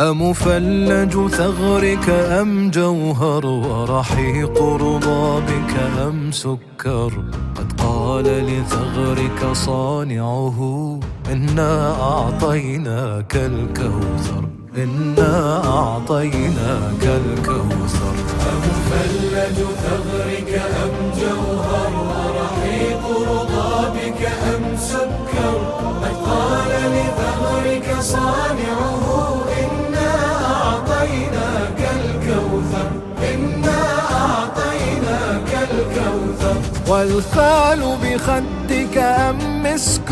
أمفلج ثغرك أم جوهر ورحيق رضابك أم سكر؟ قد قال لثغرك صانعه إنا أعطيناك الكوثر. إنا أعطيناك الكوثر. أمفلج ثغرك أم جوهر والخال بخدك أم مسك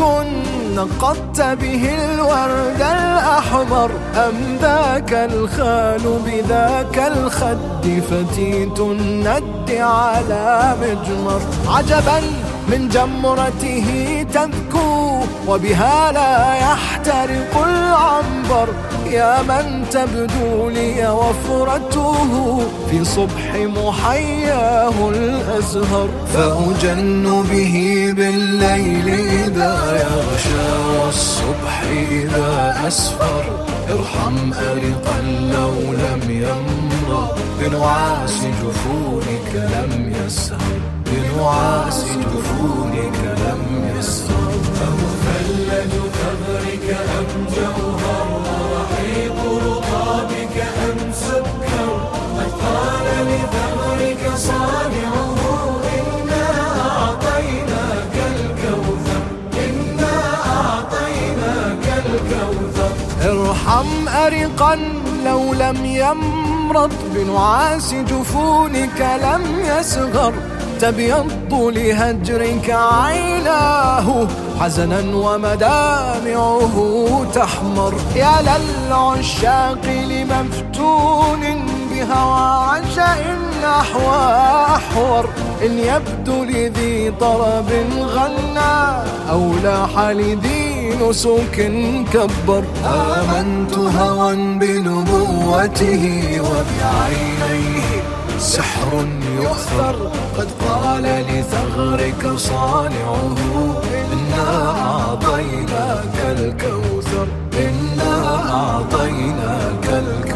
نقضت به الورد الأحمر؟ أم ذاك الخال بذاك الخد فتيت الند على مجمر؟ عجبا من جمرته تذكو وبها لا يحترق العنبر. يا من تبدو لي وفرته في صبح محياه الأزهر. فأجن به بالليل إذا يغشى والصبح إذا أسفر. ارحم أرقا لو لم يمر بنعاس جفونك لم يسهر. بنعاس جفونك لم يسهر أمثلج ثغرك أم جوهر ورحيق رطابك أم سكر قد قال لثغرك صانعه إنا أعطيناك الكوثر إنا أعطيناك الكوثر ارحم أرقا لو لم يمرض بنعاس جفونك لم يصغر تبيض لهجرك عيناه حزنا ومدامعه تحمر. يا للعشاق لمفتون بهوى عشاء نحو أحور. إن يبدو لذي طرب غنى أو لاح لذي نسك كبر. آمنت هوى بنبوته وبعينيه سحر يؤثر. قد قال لثغرك صانعه إنا أعطيناك الكوثر إنا أعطيناك الكوثر.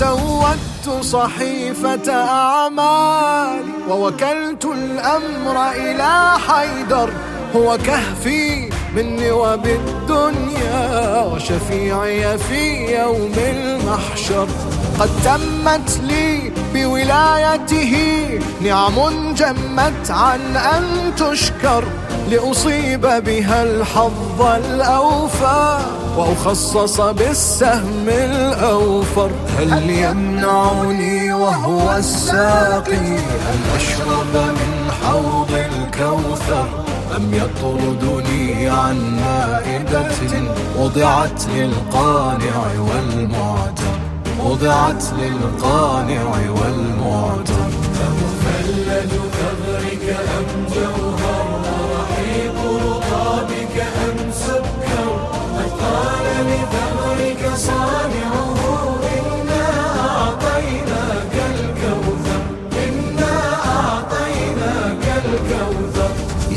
سودت صحيفة أعمالي ووكلت الأمر إلى حيدر هو كهفي مني وبالدنيا وشفيعي في يوم المحشر. قد تمت لي بولايته. نعم جمت عن أن تشكر لأصيب بها الحظ الأوفى وأخصص بالسهم الأوفر. هل يمنعني وهو الساقي أن أشرب من حوض الكوثر؟ أم يطردني عن مائدة وضعت للقانع والمعتر؟ وضعت للقانع والمعتر فمثلج ثغرك أم جوهر ورحيق رطابك أم سكر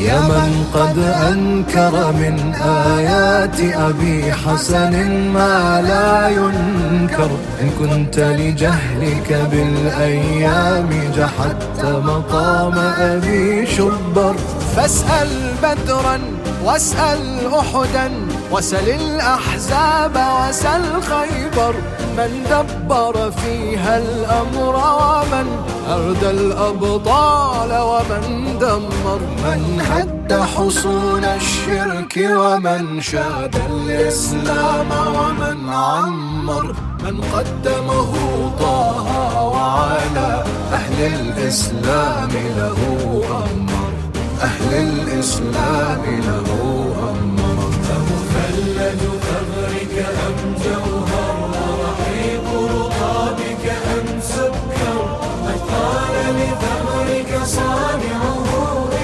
يا من قد أنكر من آيات أبي حسن ما لا ينكر. إن كنت لجهلك بالأيام جحدت مقام أبي شبر. فاسأل بدرا واسأل أحدا وسل الأحزاب وسل خيبر من دبر فيها الأمر ومن أردى الأبطال ومن دمر من هد حصون الشرك ومن شاد الإسلام ومن عمر من قدمه طه وعلى أهل الإسلام له أمر. أهل الإسلام له أمر. مجلد ثغرك أم جوهر ورحيق رقابك أم سكر قد قال لثغرك صانعه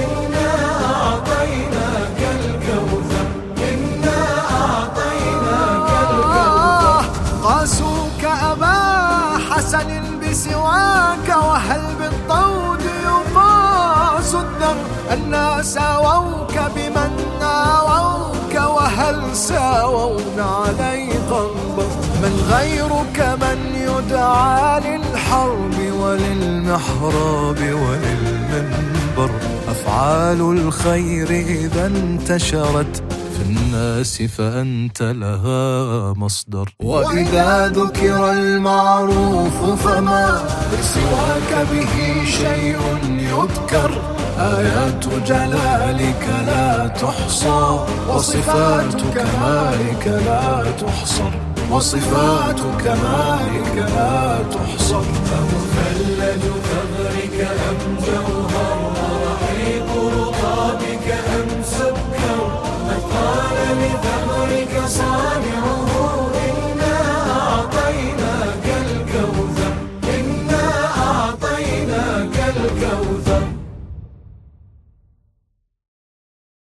إنا أعطيناك الكوثر. إنا أعطيناك الكوثر. قاسوك أبا حسن بسواك وهل بالطود يقاس الدم؟ الناس ووك غيرك من يدعى للحرب وللمحراب وللمنبر. أفعال الخير إذا انتشرت في الناس فأنت لها مصدر. وإذا ذكر المعروف فما سواك به شيء يذكر. آيات جلالك لا تحصى وصفات كمالك لا تحصر. وصفات كمالك لا تحصر فمثلج ثغرك أم جوهر ورحيق رطابك